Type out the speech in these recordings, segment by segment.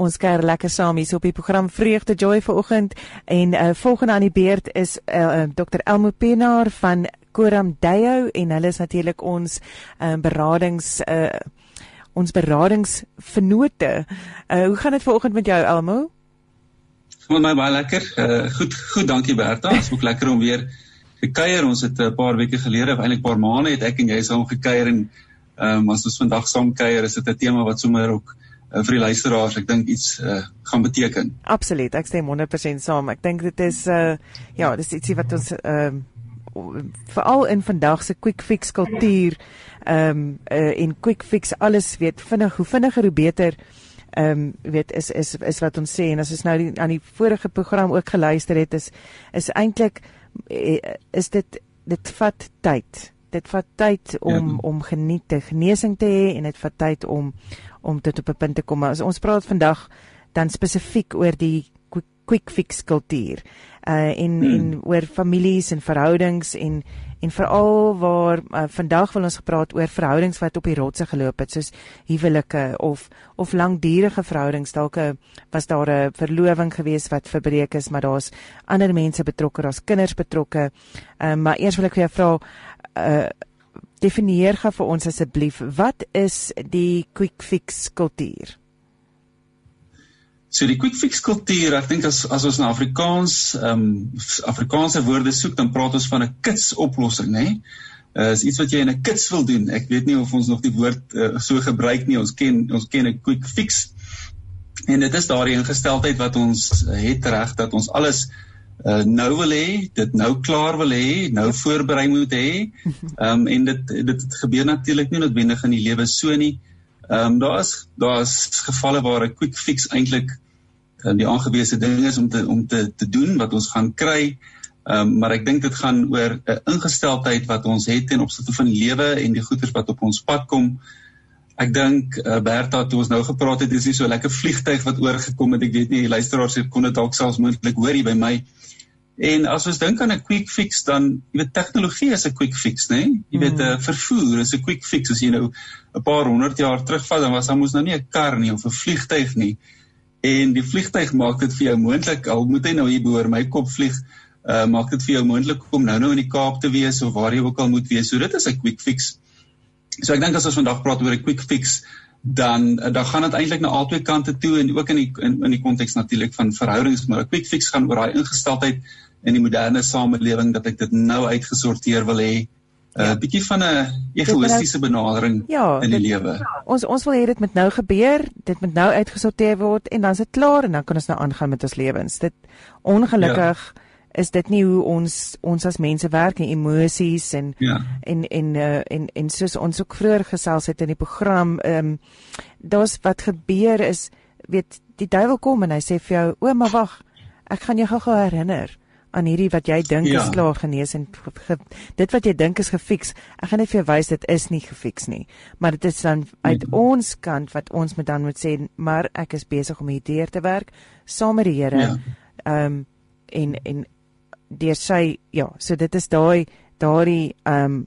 Ons kuier lekker saam hier op die program Vreugde Joy vanoggend en uh, volgende aan die beurt is uh, uh, Dr Elmo Pinaar van Koram Dayo en hulle is natuurlik ons uh, beradings uh, ons beradingsvennote. Uh, hoe gaan dit vanoggend met jou Elmo? Gaan my baie lekker. Uh, goed goed dankie Bertha. Dit is ook lekker om weer te kuier. Ons het 'n paar weke gelede, eintlik 'n paar maande het ek en jy saam gekuier en um, as ons vandag saam kuier is dit 'n tema wat sommer ook uh, vir die luisteraars ek dink iets uh, gaan beteken. Absoluut, ek stem 100% saam. Ek dink dit is uh ja, dis ietsie wat ons ehm uh, veral in vandag se quick fix kultuur ehm um, uh, en quick fix alles weet vinnig hoe vinniger hoe beter ehm um, weet is is is wat ons sê en as ons nou die, aan die vorige program ook geluister het is is eintlik is dit dit vat tyd dit vat tyd om ja. om geniet te genesing te hê en dit vat tyd om om dit op 'n punt te kom. As ons praat vandag dan spesifiek oor die quick, quick fix kultuur. Uh en hmm. en oor families en verhoudings en en veral waar uh, vandag wil ons gepraat oor verhoudings wat op die rotse geloop het soos huwelike of of langdurige verhoudings dalk was daar 'n verloving gewees wat verbreek is maar daar's ander mense betrokke daar's kinders betrokke uh, maar eers wil ek vir jou vra uh definieer gou vir ons asseblief wat is die quick fix kultuur? So die quick fix kultuur, ek dink as as ons na Afrikaans ehm um, Afrikaanse woorde soek, dan praat ons van 'n kits oplossing, né? Nee? Uh, is iets wat jy in 'n kits wil doen. Ek weet nie of ons nog die woord uh, so gebruik nie. Ons ken ons ken 'n quick fix. En dit is daardie ingesteldheid wat ons het reg dat ons alles uh, nou wil hê, dit nou klaar wil hê, nou voorberei moet hê. Ehm um, en dit dit gebeur natuurlik nie noodwendig in die lewe so nie. Ehm um, daar's daar's gevalle waar 'n quick fix eintlik uh, die aangewese ding is om te om te te doen wat ons gaan kry. Ehm um, maar ek dink dit gaan oor 'n ingesteldheid wat ons het ten opsigte van die lewe en die goeders wat op ons pad kom. Ek dink uh, Bertha toe ons nou gepraat het, is nie so lekker vliegtyg wat oorgekom het. Ek weet nie die luisteraars het kon dit dalk selfs moontlik hoor hier by my. En as ons dink aan 'n quick fix dan, jy weet tegnologie is 'n quick fix, né? Nee? Jy weet 'n mm. vervoer is 'n quick fix as jy nou 'n paar honderd jaar terugvat dan was daar mos nou nie 'n kar nie of 'n vliegtyg nie. En die vliegtyg maak dit vir jou moontlik al moet hy nou hier behoor my kop vlieg, uh maak dit vir jou moontlik om nou nou in die Kaap te wees of waar jy ook al moet wees. So dit is 'n quick fix. So ek dink as ons vandag praat oor 'n quick fix dan dan gaan dit eintlik na albei kante toe en ook in die in, in die konteks natuurlik van verhoudings maar 'n quick fix gaan oor daai ingesteldheid in die moderne samelewing dat ek dit nou uitgesorteer wil hê 'n uh, ja. bietjie van 'n egoïstiese benadering ja, in die lewe. Ons ons wil hê dit moet nou gebeur, dit moet nou uitgesorteer word en dan is dit klaar en dan kan ons nou aangaan met ons lewens. Dit ongelukkig ja. Is dit nie hoe ons ons as mense werk en emosies en, ja. en en uh, en en soos ons ook vroeër gesels het in die program, ehm um, daar's wat gebeur is weet die duiwel kom en hy sê vir jou, "O, maar wag, ek gaan jou gou-gou herinner." aan hierdie wat jy dink ja. is klaar genees en ge, dit wat jy dink is gefiks. Ek gaan net vir jou wys dit is nie gefiks nie. Maar dit is dan uit nee. ons kant wat ons moet dan moet sê, maar ek is besig om hier deur te werk saam met die Here. Ja. Ehm ja. um, en en deur sy ja, so dit is daai daardie ehm um,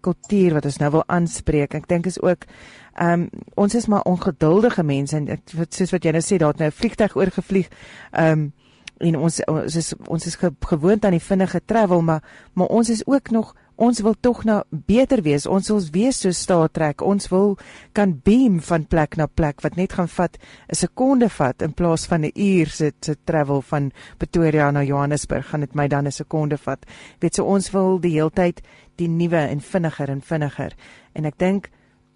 kultuur wat ons nou wil aanspreek. Ek dink is ook ehm um, ons is maar ongeduldige mense en ek, soos wat jy nou sê daar het nou 'n vliegtuig oorgevlieg. Ehm um, en ons ons is ons is gewoond aan die vinnige travel maar maar ons is ook nog ons wil tog nou beter wees. Ons wil wees so Star Trek. Ons wil kan beam van plek na plek wat net gaan vat 'n sekonde vat in plaas van 'n uur se se travel van Pretoria na Johannesburg gaan dit my dan 'n sekonde vat. Weet so ons wil die heeltyd die nuwe en vinniger en vinniger. En ek dink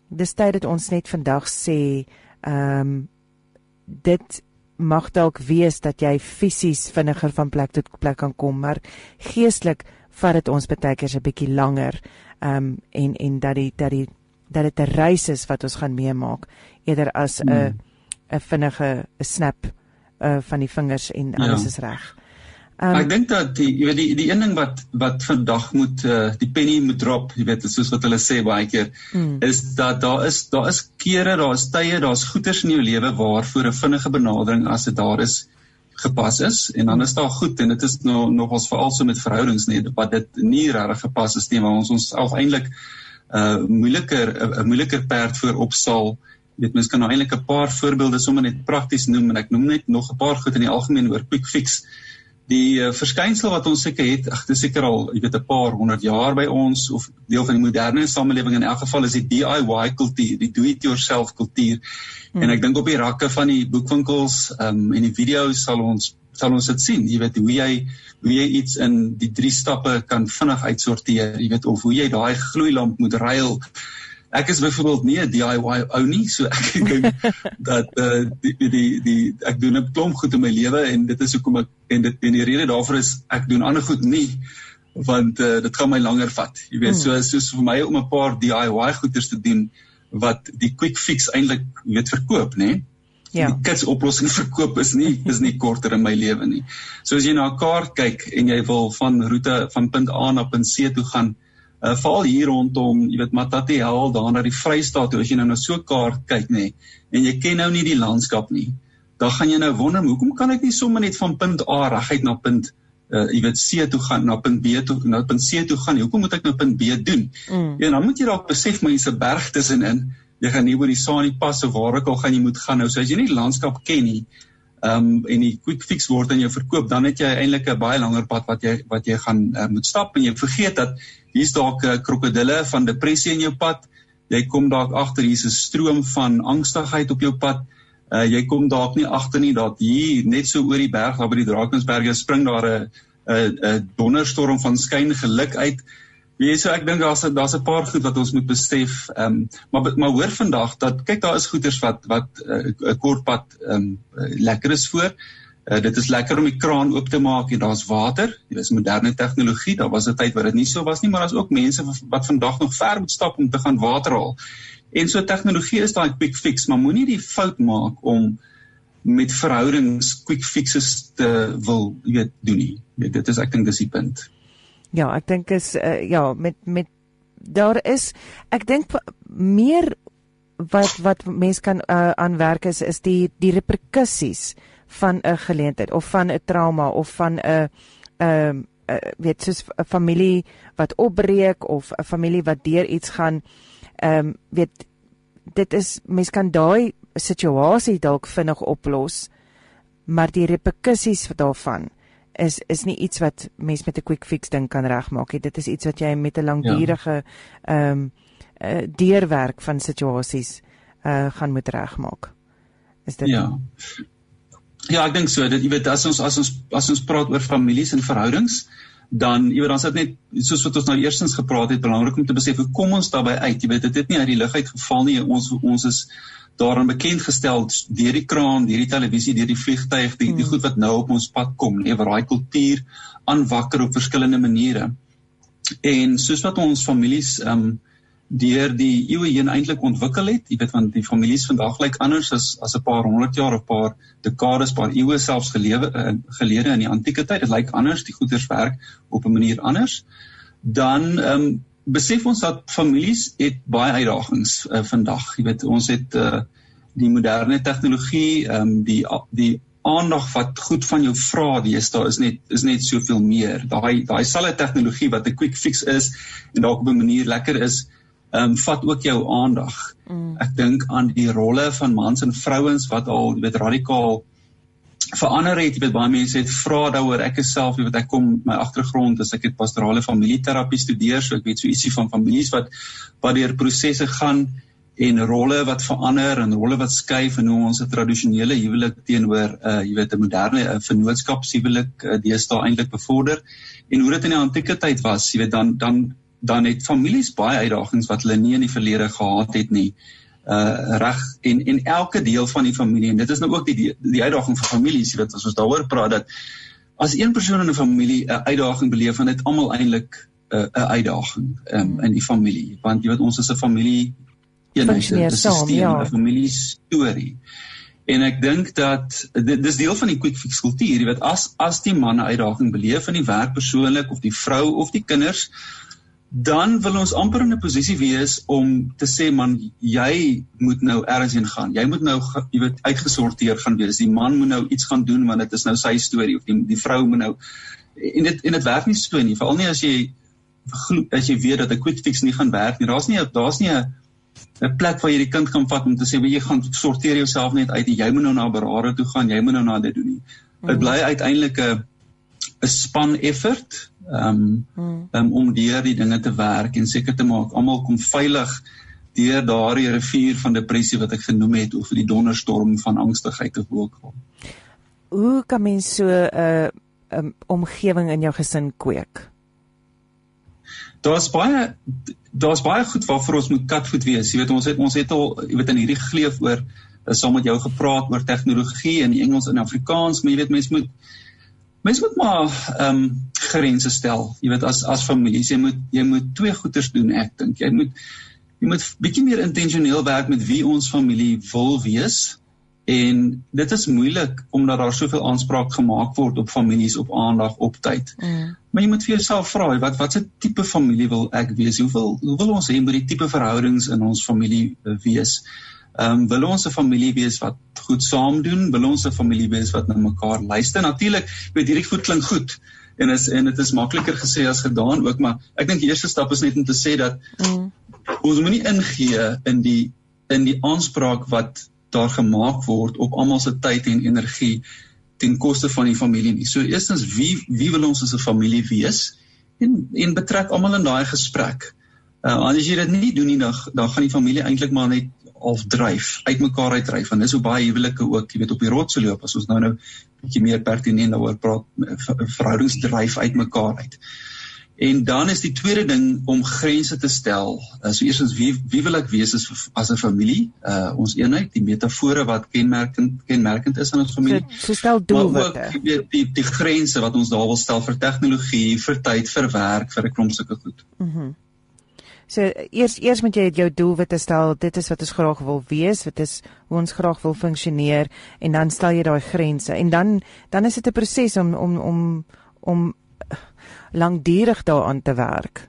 dis tyd dat ons net vandag sê ehm um, dit mag dalk wees dat jy fisies vinniger van plek tot plek kan kom, maar geestelik vat dit ons baie keer 'n bietjie langer. Um, en en dat die dat die dat dit 'n reis is wat ons gaan meemaak eerder as 'n hmm. 'n vinnige 'n snap uh van die vingers en alles ja. is reg. Um, ek dink dat die jy weet die die een ding wat wat vandag moet uh, die penny moet drop, jy weet soos wat hulle sê baie keer, mm. is dat daar is daar is kere, daar is tye, daar's goeters in jou lewe waarvoor 'n vinnige benadering as dit daar is gepas is en dan is daar goed en dit is nou nogals veral so met verhoudings nie wat dit nie regtig gepas is nie waar ons ons self eintlik 'n uh, moeiliker 'n moeiliker perd voor opstal Jy weet mens kan nou eintlik 'n paar voorbeelde sommer net prakties noem en ek noem net nog 'n paar goed in die algemeen oor quick fix. Die uh, verskynsel wat ons seker het, ag dis seker al, jy weet 'n paar honderd jaar by ons of deel van die moderne samelewing in elk geval is die DIY kultuur, die do it yourself kultuur. Hmm. En ek dink op die rakke van die boekwinkels um, en die video's sal ons sal ons dit sien. Jy weet hoe jy hoe jy iets in die drie stappe kan vinnig uitsorteer, jy weet of hoe jy daai gloeilamp moet ruil Ek is byvoorbeeld nie 'n DIY ou nie, so ek dink dat uh die die die ek doen 'n klomp goed in my lewe en dit is hoekom ek en dit en die rede daarvoor is ek doen ander goed nie want uh dit gaan my langer vat. Jy weet, so hmm. soos vir my om 'n paar DIY goeders te doen wat die quick fix eintlik weet verkoop, nê? Ja. Die kits oplossing verkoop is nie is nie korter in my lewe nie. So as jy na 'n kaart kyk en jy wil van roete van punt A na punt C toe gaan, uh, val hier rondom, jy weet Matati hel daar na die Vrystaat, as jy nou na so 'n kaart kyk nê, en jy ken nou nie die landskap nie, dan gaan jy nou wonder, hoekom kan ek nie sommer net van punt A reguit na punt uh jy weet C toe gaan na punt B toe na punt C toe gaan. Hoekom moet ek nou punt B doen? Mm. Ja, dan moet jy dalk besef maar jy's 'n berg tussenin. Jy gaan nie oor die Sani pas of waar ook al gaan jy moet gaan nou. So as jy nie die landskap ken nie, um, en die quick fix word aan jou verkoop, dan het jy eintlik 'n baie langer pad wat jy wat jy gaan uh, moet stap en jy vergeet dat hier's dalk 'n uh, krokodille van depressie in jou pad. Jy kom dalk agter hier's 'n stroom van angstigheid op jou pad. Uh, jy kom dalk nie agter nie dat hier net so oor die berg daar by die Drakensberge spring daar 'n 'n 'n donderstorm van skyn geluk uit. Wie so ek dink daar's daar's 'n paar goed wat ons moet besef. Ehm um, maar maar hoor vandag dat kyk daar is goeders wat wat uh, 'n uh, kort pad ehm um, lekker is voor. Uh, dit is lekker om die kraan oop te maak en daar's water. Dit is moderne tegnologie. Daar was 'n tyd waar dit nie so was nie, maar daar's ook mense wat vandag nog ver moet stap om te gaan water haal. En so tegnologie is daai quick fix, maar moenie die fout maak om met verhoudings quick fixes te wil, jy weet, doen nie. Dit is ek dink dis die punt. Ja, ek dink is uh, ja, met met daar is ek dink meer wat wat mense kan uh, aanwerk is is die die reperkusies van 'n geleentheid of van 'n trauma of van 'n ehm uh, weet soos 'n familie wat opbreek of 'n familie wat deur iets gaan ehm um, weet dit is mens kan daai situasie dalk vinnig oplos maar die reperkusies daarvan is is nie iets wat mens met 'n quick fix ding kan regmaak nie dit is iets wat jy met 'n langdurige ehm ja. um, uh, deurwerk van situasies uh, gaan moet regmaak is dit Ja Ja, ek dink so. Dit jy weet as ons as ons as ons praat oor families en verhoudings, dan jy weet dan is dit net soos wat ons nou eerstens gepraat het, belangrik om te besef hoe kom ons daarbey uit? Jy weet dit het nie uit die lug uit geval nie. Ons ons is daaraan bekend gestel deur die kraan, deur die televisie, deur die vliegtyg, die, die hmm. goed wat nou op ons pad kom, nee, waar daai kultuur aanwakker op verskillende maniere. En soos wat ons families ehm um, deur die eeue heen eintlik ontwikkel het. Jy weet want die families vandag lyk anders as as 'n paar honderd jaar of paar dekades, paar eeue selfs gelewe uh, gelede in die antieke tyd. Dit lyk anders, die goeders werk op 'n manier anders. Dan ehm um, besef ons dat families het baie uitdagings uh, vandag. Jy weet ons het uh, die moderne tegnologie, ehm um, die die aandag wat goed van jou vra, dis daar is net is net soveel meer. Daai daai selfe tegnologie wat 'n quick fix is en dalk op 'n manier lekker is, ehm um, vat ook jou aandag. Mm. Ek dink aan die rolle van mans en vrouens wat al jy weet radikaal verander het. Jy weet baie mense het vra daaroor. Ek self, jy weet ek kom my agtergrond is ek het pastorale familieterapie studeer, so ek weet so ietsie van families wat wat deur prosesse gaan en rolle wat verander en rolle wat skuif en hoe ons 'n tradisionele huwelik teenoor 'n uh, jy weet 'n moderne uh, vennootskapshuwelik uh, deesdae eintlik bevorder en hoe dit in die antieke tyd was jy weet dan dan dan het families baie uitdagings wat hulle nie in die verlede gehad het nie. Uh reg en en elke deel van die familie en dit is nou ook die die, die uitdaging vir families, weet as ons daaroor praat dat as een persoon in 'n familie 'n uitdaging beleef, dan het almal eintlik 'n uh, 'n uitdaging um, in die familie, want jy weet ons is 'n familie eenheid, 'n stelsel, ja. 'n familie storie. En ek dink dat dit dis deel van die quick fix kultuur, jy weet as as die man 'n uitdaging beleef in die werk persoonlik of die vrou of die kinders, dan wil ons amper in 'n posisie wees om te sê man jy moet nou ergens heen gaan. Jy moet nou jy weet uitgesorteer gaan wees. Die man moet nou iets gaan doen want dit is nou sy storie of die die vrou moet nou en dit en dit werk nie so nie. Veral nie as jy as jy weet dat 'n quick fix nie gaan werk nie. Daar's nie daar's nie 'n 'n plek waar jy die kind kan vat om te sê jy gaan sorteer jouself net uit jy moet nou na beraader toe gaan jy moet nou na dit doen nie dit mm. bly uiteindelik 'n 'n span effort um, um, om deur die dinge te werk en seker te maak almal kom veilig deur daardie rivier van depressie wat ek genoem het of die donderstorm van angstigheid of ook al. Hoe kan mens so 'n uh, um, omgewing in jou gesin kweek? Daar's baie daar's baie goed waarvoor ons moet katvoet wees. Jy weet ons het ons het al jy weet in hierdie geleef oor uh, saam met jou gepraat oor tegnologie in Engels en Afrikaans, maar jy weet mense moet mense moet maar ehm um, grense stel. Jy weet as as familie, jy moet jy moet twee goeders doen ek dink. Jy moet jy moet bietjie meer intentioneel werk met wie ons familie wil wees en dit is moeilik omdat daar soveel aanspraak gemaak word op families op aandag op tyd. Mm. Maar jy moet vir jouself vra wat watse tipe familie wil ek wees? Hoeveel hoe wil ons hê moet die tipe verhoudings in ons familie uh, wees? Ehm um, wil ons 'n familie wees wat goed saam doen? Wil ons 'n familie wees wat na mekaar luister? Natuurlik, jy weet hierdie goed klink goed en is en dit is makliker gesê as gedaan ook, maar ek dink die eerste stap is net om te sê dat mm ons moenie ingee in die in die aanspraak wat daar gemaak word op almal se tyd en energie ten koste van die familie nie. So eerstens wie wie wil ons as 'n familie wees en en betrek almal in daai gesprek. Uh as jy dit nie doen nie dan dan gaan die familie eintlik maar net half dryf, uitmekaar uitdryf en dis hoe baie huwelike ook, jy weet op die rotse loop as ons nou nou bietjie meer pertinent daaroor praat verhoudings dryf uitmekaar uit. En dan is die tweede ding om grense te stel. Uh, so eerstens wie wie wil ek wees as as 'n familie? Uh ons eenheid, die metafore wat kenmerkend kenmerkend is aan ons familie. So, so stel doelwitte. Jy weet die die grense wat ons daar wil stel vir tegnologie, vir tyd, vir werk, vir 'n klomp sulke goed. Mhm. Mm so eers eers moet jy jou doelwitte stel. Dit is wat ons graag wil wees, wat is hoe ons graag wil funksioneer en dan stel jy daai grense. En dan dan is dit 'n proses om om om om lankdurig daaraan te werk.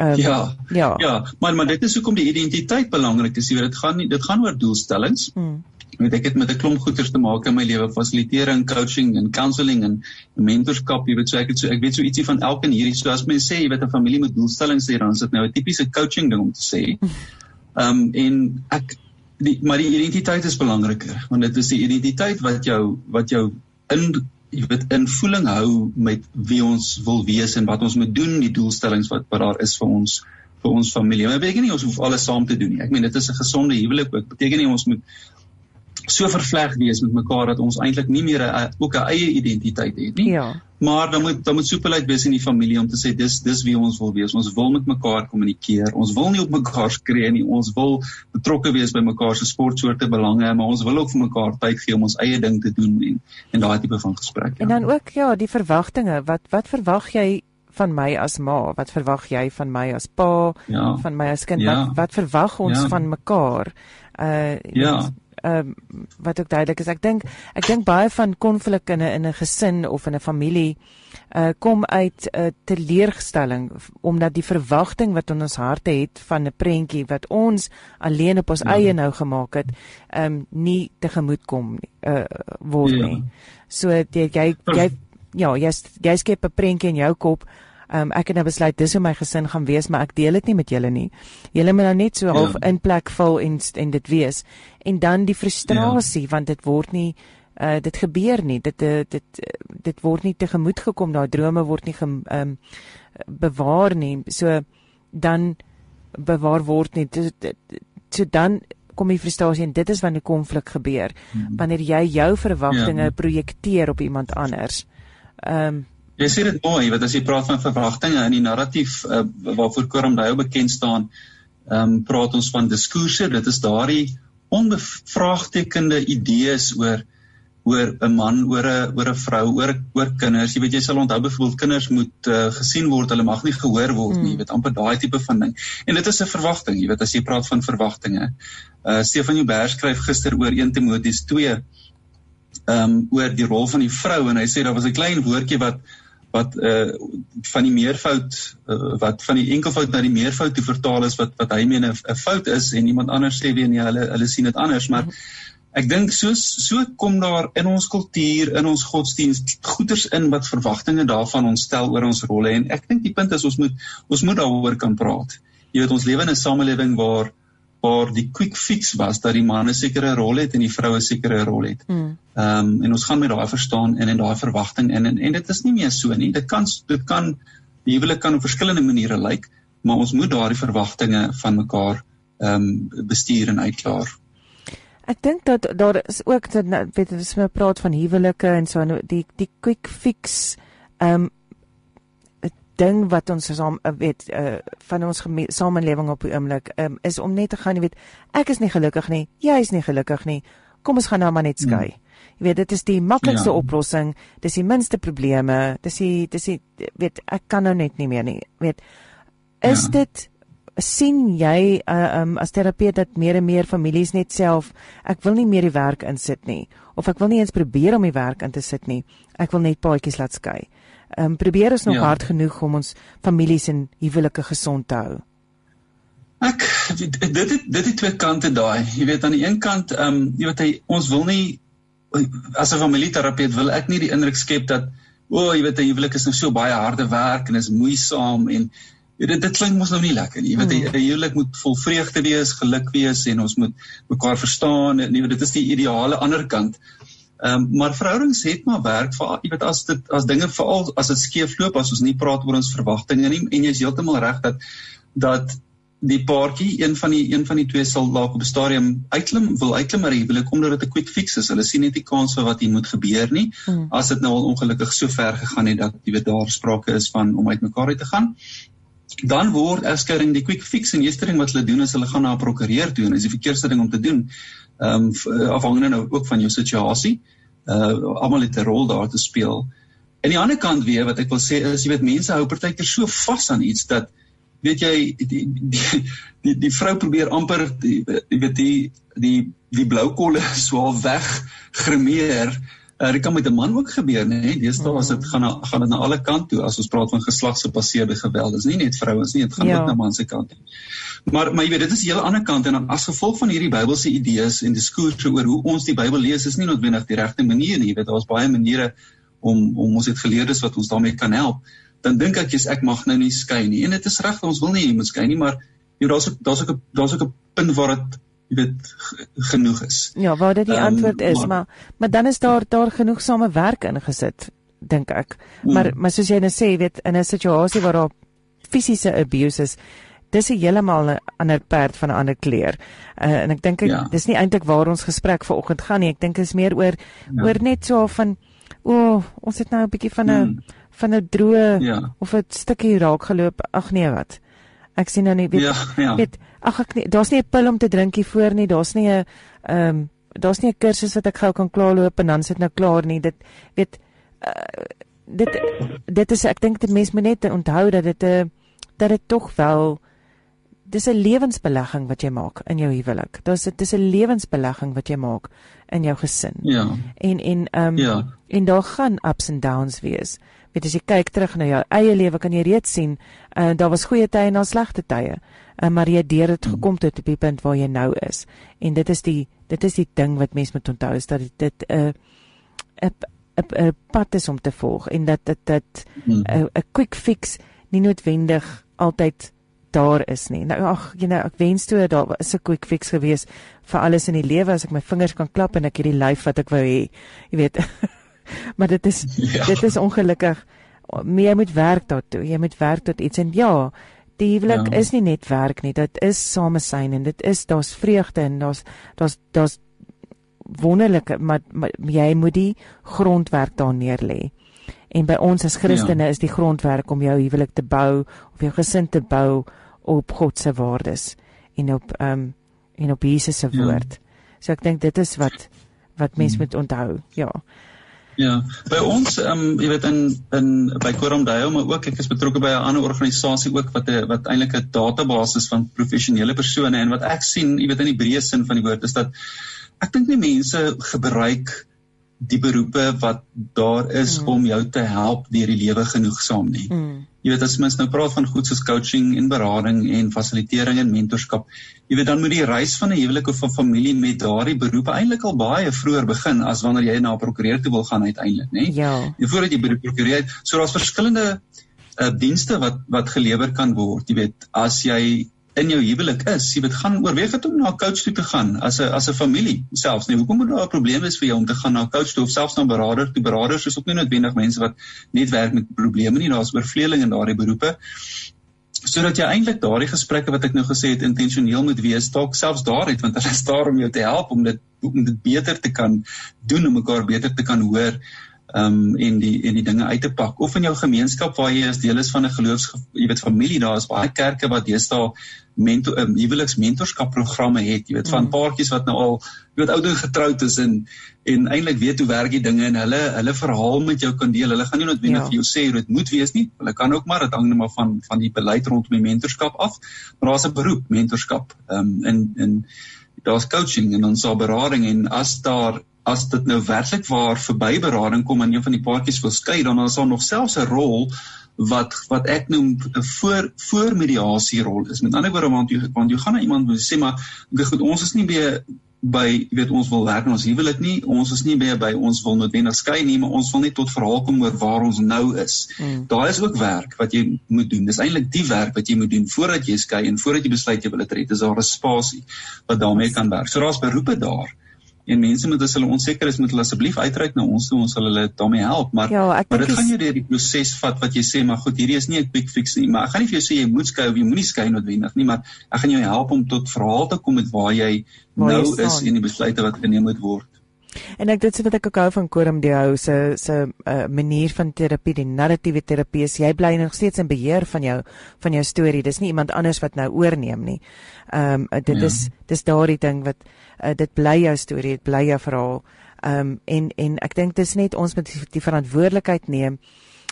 Um, ja. Ja. Ja, maar maar dit is hoekom die identiteit belangrik is. Jy weet dit gaan nie dit gaan oor doelstellings. Mm. Weet ek het met 'n klomp goeters te maak in my lewe, fasilitering, coaching en counselling en mentorskap, jy weet so ek het so ek weet so ietsie van elke en hierdie so as mense sê jy weet 'n familie moet doelstellings hê, dan is dit nou 'n tipiese coaching ding om te sê. Ehm um, en ek die maar die identiteit is belangriker want dit is die identiteit wat jou wat jou in jy weet invoeling hou met wie ons wil wees en wat ons moet doen, die doelstellings wat wat daar is vir ons vir ons familie. Maar beteken nie ons hoef alles saam te doen nie. Ek meen dit is 'n gesonde huwelik ook. Beteken nie ons moet so vervleg wees met mekaar dat ons eintlik nie meer 'n ook 'n eie identiteit het nie. Ja. Maar dan moet dan moet soepelheid wees in die familie om te sê dis dis wie ons wil wees. Ons wil met mekaar kommunikeer. Ons wil nie op mekaar skree nie. Ons wil betrokke wees by mekaar se sportsoorte belange, maar ons wil ook vir mekaar tyd gee om ons eie ding te doen en en daai tipe van gesprek. Ja. En dan ook ja, die verwagtinge. Wat wat verwag jy van my as ma? Wat verwag jy van my as pa? Ja. Van my as kind? Ja. Wat wat verwag ons ja. van mekaar? Uh ja ehm um, wat ook duidelik is. Ek dink ek dink baie van konflik in 'n in 'n gesin of in 'n familie uh kom uit 'n uh, teleurstelling omdat die verwagting wat in ons harte het van 'n prentjie wat ons alleen op ons ja. eie nou gemaak het, ehm um, nie tegemoet kom nie, uh word ja. nie. So jy jy jy ja, jy jy skep 'n prentjie in jou kop um, ek het nou besluit dis hoe my gesin gaan wees, maar ek deel dit nie met julle nie. Julle moet nou net so ja. half in plek val en en dit wees. En dan die frustrasie ja. want dit word nie uh dit gebeur nie. Dit uh, dit dit word nie tegemoet gekom. Daai drome word nie ehm um, bewaar nie. So dan bewaar word nie. So dan kom die frustrasie en dit is wanneer konflik gebeur. Hmm. Wanneer jy jou verwagtinge ja. projekteer op iemand anders. Ehm um, Jy sê dit mooi, want as jy praat van verwagtinge in die narratief uh, waarvoor Koram Dayo bekend staan, ehm um, praat ons van diskoerse. Dit is daardie onbevraagtekende idees oor oor 'n man, oor 'n oor 'n vrou, oor oor kinders. Jy weet jy sal onthou byvoorbeeld kinders moet uh, gesien word, hulle mag nie gehoor word nie. Hmm. Jy weet amper daai tipe van ding. En dit is 'n verwagting, jy weet as jy praat van verwagtinge. Uh Stefan Joubert skryf gister oor 1 Timoteus 2 ehm um, oor die rol van die vrou en hy sê daar was 'n klein woordjie wat wat uh van die meervoud uh, wat van die enkelvoud na die meervoud toe vertaal is wat wat hy meen 'n fout is en iemand anders sê weer nee hulle hulle sien dit anders. Maar ek dink soos so kom daar in ons kultuur in ons godsdiens goeters in wat verwagtinge daarvan ons stel oor ons rolle. En ek dink die punt is ons moet ons moet daaroor kan praat. Jy weet ons lewe in 'n samelewing waar paar die quick fix was dat die manne sekere rol het en die vroue sekere rol het. Hmm. Ehm um, en ons gaan met daai verstaan en en daai verwagting in en en dit is nie meer so nie. Dit kan dit kan die huwelik kan op verskillende maniere lyk, maar ons moet daardie verwagtinge van mekaar ehm um, bestuur en uitklaar. Ek dink dat daar is ook dat weet as jy praat van huwelike en so nou, die die quick fix ehm um, ding wat ons saam weet uh, van ons samelewing op die oomblik um, is om net te gaan jy weet ek is nie gelukkig nie jy is nie gelukkig nie kom ons gaan nou maar net skei hmm. jy weet dit is die maklikste ja. oplossing dis die minste probleme dis die dis die weet ek kan nou net nie meer nie weet is ja. dit sien jy uh, um, as terapeut dat meer en meer families net self ek wil nie meer die werk insit nie of ek wil nie eens probeer om die werk in te sit nie ek wil net paadjies laat skei ehm um, probeer ons nog ja. hard genoeg om ons families en huwelike gesond te hou ek dit dit dit het twee kante daai jy weet aan die een kant ehm um, jy weet hy ons wil nie as 'n familieterapeut wil ek nie die indruk skep dat o oh, jy weet 'n huwelik is nou so baie harde werk en is moeisaam en dit dit klink mos nou nie lekker nie. Jy weet 'n hmm. huwelik moet vol vreugde wees, geluk wees en ons moet mekaar verstaan. En, jy weet dit is die ideale ander kant. Ehm um, maar verhoudings het maar werk vir jy weet as dit as dinge veral as dit skeefloop as ons nie praat oor ons verwagtinge nie en jy is heeltemal reg dat dat die paartjie een van die een van die twee sal dalk op 'n stadium uitklim wil uitklim maar huwelik omdat dit 'n quick fix is. Hulle sien net die kans vir wat hier moet gebeur nie. Hmm. As dit nou al ongelukkig so ver gegaan het dat jy weet daar sprake is van om uitmekaar uit te gaan dan word egskeiding die quick fix en eerste ding wat hulle doen is hulle gaan na 'n prokureur toe en dis die verkeerste ding om te doen. Ehm um, afhangende nou ook van jou situasie. Uh almal het 'n rol daar te speel. En die ander kant weer wat ek wil sê is jy weet mense hou partykeer so vas aan iets dat weet jy die die die, die, die vrou probeer amper die, jy weet die die die blou kolle swaar weg grimeer Uh, dit kan met 'n man ook gebeur, né? Nee? Deesdae as dit gaan na, gaan dit na alle kant toe as ons praat van geslagsgebaseerde geweld. Dis nie net vrouens nie, dit gaan ja. ook na man se kant toe. Maar maar jy weet, dit is 'n hele ander kant en dan as gevolg van hierdie Bybelse idees en diskurse oor hoe ons die Bybel lees, is nie noodwendig die regte manier nie. Jy weet, daar's baie maniere om om ons het geleerdes wat ons daarmee kan help. Dan dink ek jy's ek mag nou nie skei nie. En dit is reg, ons wil nie jy moet skei nie, maar jy daar's ook daar's ook 'n daar's ook 'n punt waar dit jy weet genoeg is. Ja, waar dit die um, antwoord is, maar, maar maar dan is daar daar genoegsame werk ingesit, dink ek. Mm. Maar maar soos jy nou sê, weet in 'n situasie waar daar fisiese abuse is, dis 'n heeltemal 'n ander perd van 'n ander kleur. Uh, en ek dink ja. dis nie eintlik waar ons gesprek vanoggend gaan nie. Ek dink is meer oor ja. oor net so van o, oh, ons het nou 'n bietjie van 'n mm. van 'n droë ja. of 'n stukkie raak geloop. Ag nee, wat? Ek sien nou nie weet ja, ja. weet ag ek nie daar's nie 'n pil om te drink hier voor nie. Daar's nie 'n ehm um, daar's nie 'n kursus wat ek gou kan klaarloop en dan sit nou klaar nie. Dit weet uh, dit dit is ek dink dit mens moet net onthou dat dit 'n uh, dat dit tog wel dis 'n lewensbelegging wat jy maak in jou huwelik. Dis dit is 'n lewensbelegging wat jy maak in jou gesin. Ja. En en ehm um, ja. en daar gaan ups and downs wees weet as jy kyk terug na jou eie lewe kan jy reeds sien uh, daar was goeie tye en daar slegte tye uh, maar jy deur dit gekom tot op die punt waar jy nou is en dit is die dit is die ding wat mense moet onthou is dat dit 'n uh, 'n 'n pad is om te volg en dat dit dit 'n uh, 'n quick fix nie noodwendig altyd daar is nie. Nou ag, jy know, ek wens toe daar was 'n quick fix gewees vir alles in die lewe as ek my vingers kan klap en ek hierdie lyf wat ek wou hê. Jy weet. maar dit is ja. dit is ongelukkig. Jy moet werk daartoe. Jy moet werk tot iets en ja, die huwelik ja. is nie net werk nie. Dit is samesyn en dit is daar's vreugde en daar's daar's daar's wonderlike maar, maar jy moet die grondwerk daar neer lê. En by ons as Christene ja. is die grondwerk om jou huwelik te bou of jou gesin te bou op God se waardes en op ehm um, en op Jesus se ja. woord. Ja. So ek dink dit is wat wat mense hmm. moet onthou. Ja. Ja, by ons ehm um, jy weet in in by Koromdayo maar ook ek is betrokke by 'n ander organisasie ook wat 'n wat eintlik 'n database is van professionele persone en wat ek sien, jy weet in die breë sin van die woord is dat ek dink nie mense gebruik die beroepe wat daar is mm. om jou te help deur die lewe genoegsaam nie. Mm. Jy weet as mens nou praat van goed soos coaching en berading en fasilitering en mentorskap, jy weet dan moet die reis van 'n huwelik of van familie met daardie beroepe eintlik al baie vroeër begin as wanneer jy na 'n prokureur toe wil gaan uiteindelik, nê? Ja. En voordat jy by die prokureur, so daar's verskillende uh dienste wat wat gelewer kan word. Jy weet, as jy in jou huwelik is, jy weet gaan oorweeg het om na 'n coach toe te gaan as 'n as 'n familie selfs nie. Hoekom moet daar 'n probleem wees vir jou om te gaan na 'n coach toe of selfs na 'n beraader? Die beraders is ook nie noodwendig mense wat net werk met probleme nie. Daar's oorvleeling in daardie beroepe. Sodat jy eintlik daardie gesprekke wat ek nou gesê het intentioneel moet wees, dalk selfs daaruit want hulle is daar om jou te help om dit om dit beter te kan doen om mekaar beter te kan hoor um en die en die dinge uit te pak. Of in jou gemeenskap waar jy as deel is van 'n geloofs jy weet familie daar is baie kerke wat deesdae mentor um, huweliks mentorskap programme het. Jy weet van mm. paartjies wat nou al jy weet ouer getroud is en en eintlik weet hoe werk die dinge en hulle hulle verhaal met jou kan deel. Hulle gaan nie noodwendig ja. vir jou sê hoe dit moet wees nie. Hulle kan ook maar dit hang net maar van van die beleid rondom die mentorskap af. Maar daar's 'n beroep mentorskap. Um in in daar's coaching en ons sal berading en as daar as dit nou werklik waar verby berading kom en een van die paartjies wil skei dan is daar nog selfs 'n rol wat wat ek noem 'n voor voor mediasie rol is. Met ander woorde want jy want jy gaan na iemand sê maar ek goed ons is nie by by jy weet ons wil werk ons huwelik nie ons is nie by by ons wil noodwendig skei nie maar ons wil net tot verhaal kom oor waar ons nou is. Hmm. Daar is ook werk wat jy moet doen. Dis eintlik die werk wat jy moet doen voordat jy skei en voordat jy besluit jy wil dit red. Dis daar 'n spasie wat daarmee kan werk. So daar's beroepe daar en mense moet as hulle onseker is moet hulle asseblief uitreik na ons toe ons sal hulle daarmee help. Maar ja, maar dit gaan jy deur die proses vat wat jy sê maar goed hierdie is nie 'n quick fix nie. Maar ek gaan nie vir jou sê jy moet skei of jy moenie skei noodwendig nie maar ek gaan jou help om tot verhaal te kom met waar jy waar nou jy is en die besluite wat geneem moet word En ek dit sê wat ek ook hou van Koram Deo se se uh, manier van terapie, die narratiewe terapie, is jy bly nog steeds in beheer van jou van jou storie. Dis nie iemand anders wat nou oorneem nie. Ehm um, dit ja. is dis daardie ding wat uh, dit bly jou storie, dit bly jou verhaal. Ehm um, en en ek dink dis net ons moet die verantwoordelikheid neem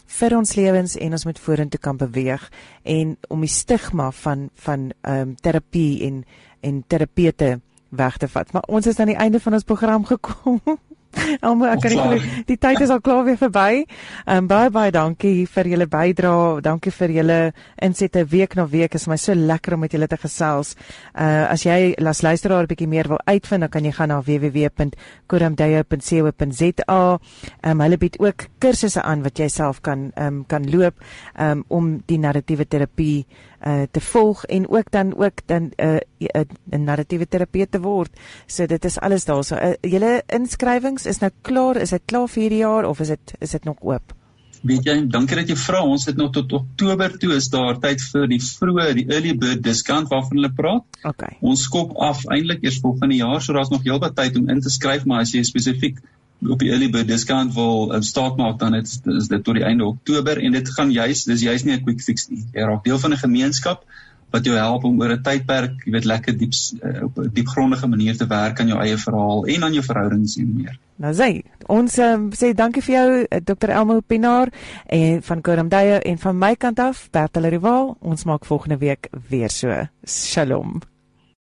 vir ons lewens en ons moet vorentoe kan beweeg en om die stigma van van ehm um, terapie en en terapeute weg te vat. Maar ons is aan die einde van ons program gekom. Almal ek kan nie die tyd is al klaar weer verby. Ehm um, baie baie dankie vir julle bydrae. Dankie vir julle insette week na week. Is my so lekker om met julle te gesels. Uh as jy las luisteraar 'n bietjie meer wil uitvind, dan kan jy gaan na www.koramdeyo.co.za. Ehm um, hulle bied ook kursusse aan wat jy self kan ehm um, kan loop ehm um, om die narratiewe terapie uh te volg en ook dan ook dan 'n uh, 'n narratiewe terapeut te word. So dit is alles daar. So uh, julle inskrywings is nou klaar. Is dit klaar vir hierdie jaar of is dit is dit nog oop? Weet jy, dankie dat jy vra. Ons het nog tot Oktober toe is daar tyd vir die vroeë die early bird discount waarvan hulle praat. Okay. Ons skop af eintlik eers volgende jaar, so daar's nog heelwat tyd om in te skryf, maar as jy spesifiek op die early bird discount wil uh, staat maak dan het, is dit tot die einde Oktober en dit gaan juis dis juis nie 'n quick fix nie. Jy raak deel van 'n gemeenskap wat jou help om oor 'n tydperk, jy weet, lekker diep uh, op 'n diepgrondige manier te werk aan jou eie verhaal en aan jou verhoudings en meer. Nou sê, ons um, sê dankie vir jou uh, Dr. Elmo Pinaar en van Koramdaye en van my kant af Bertel Rival. Ons maak volgende week weer so. Shalom.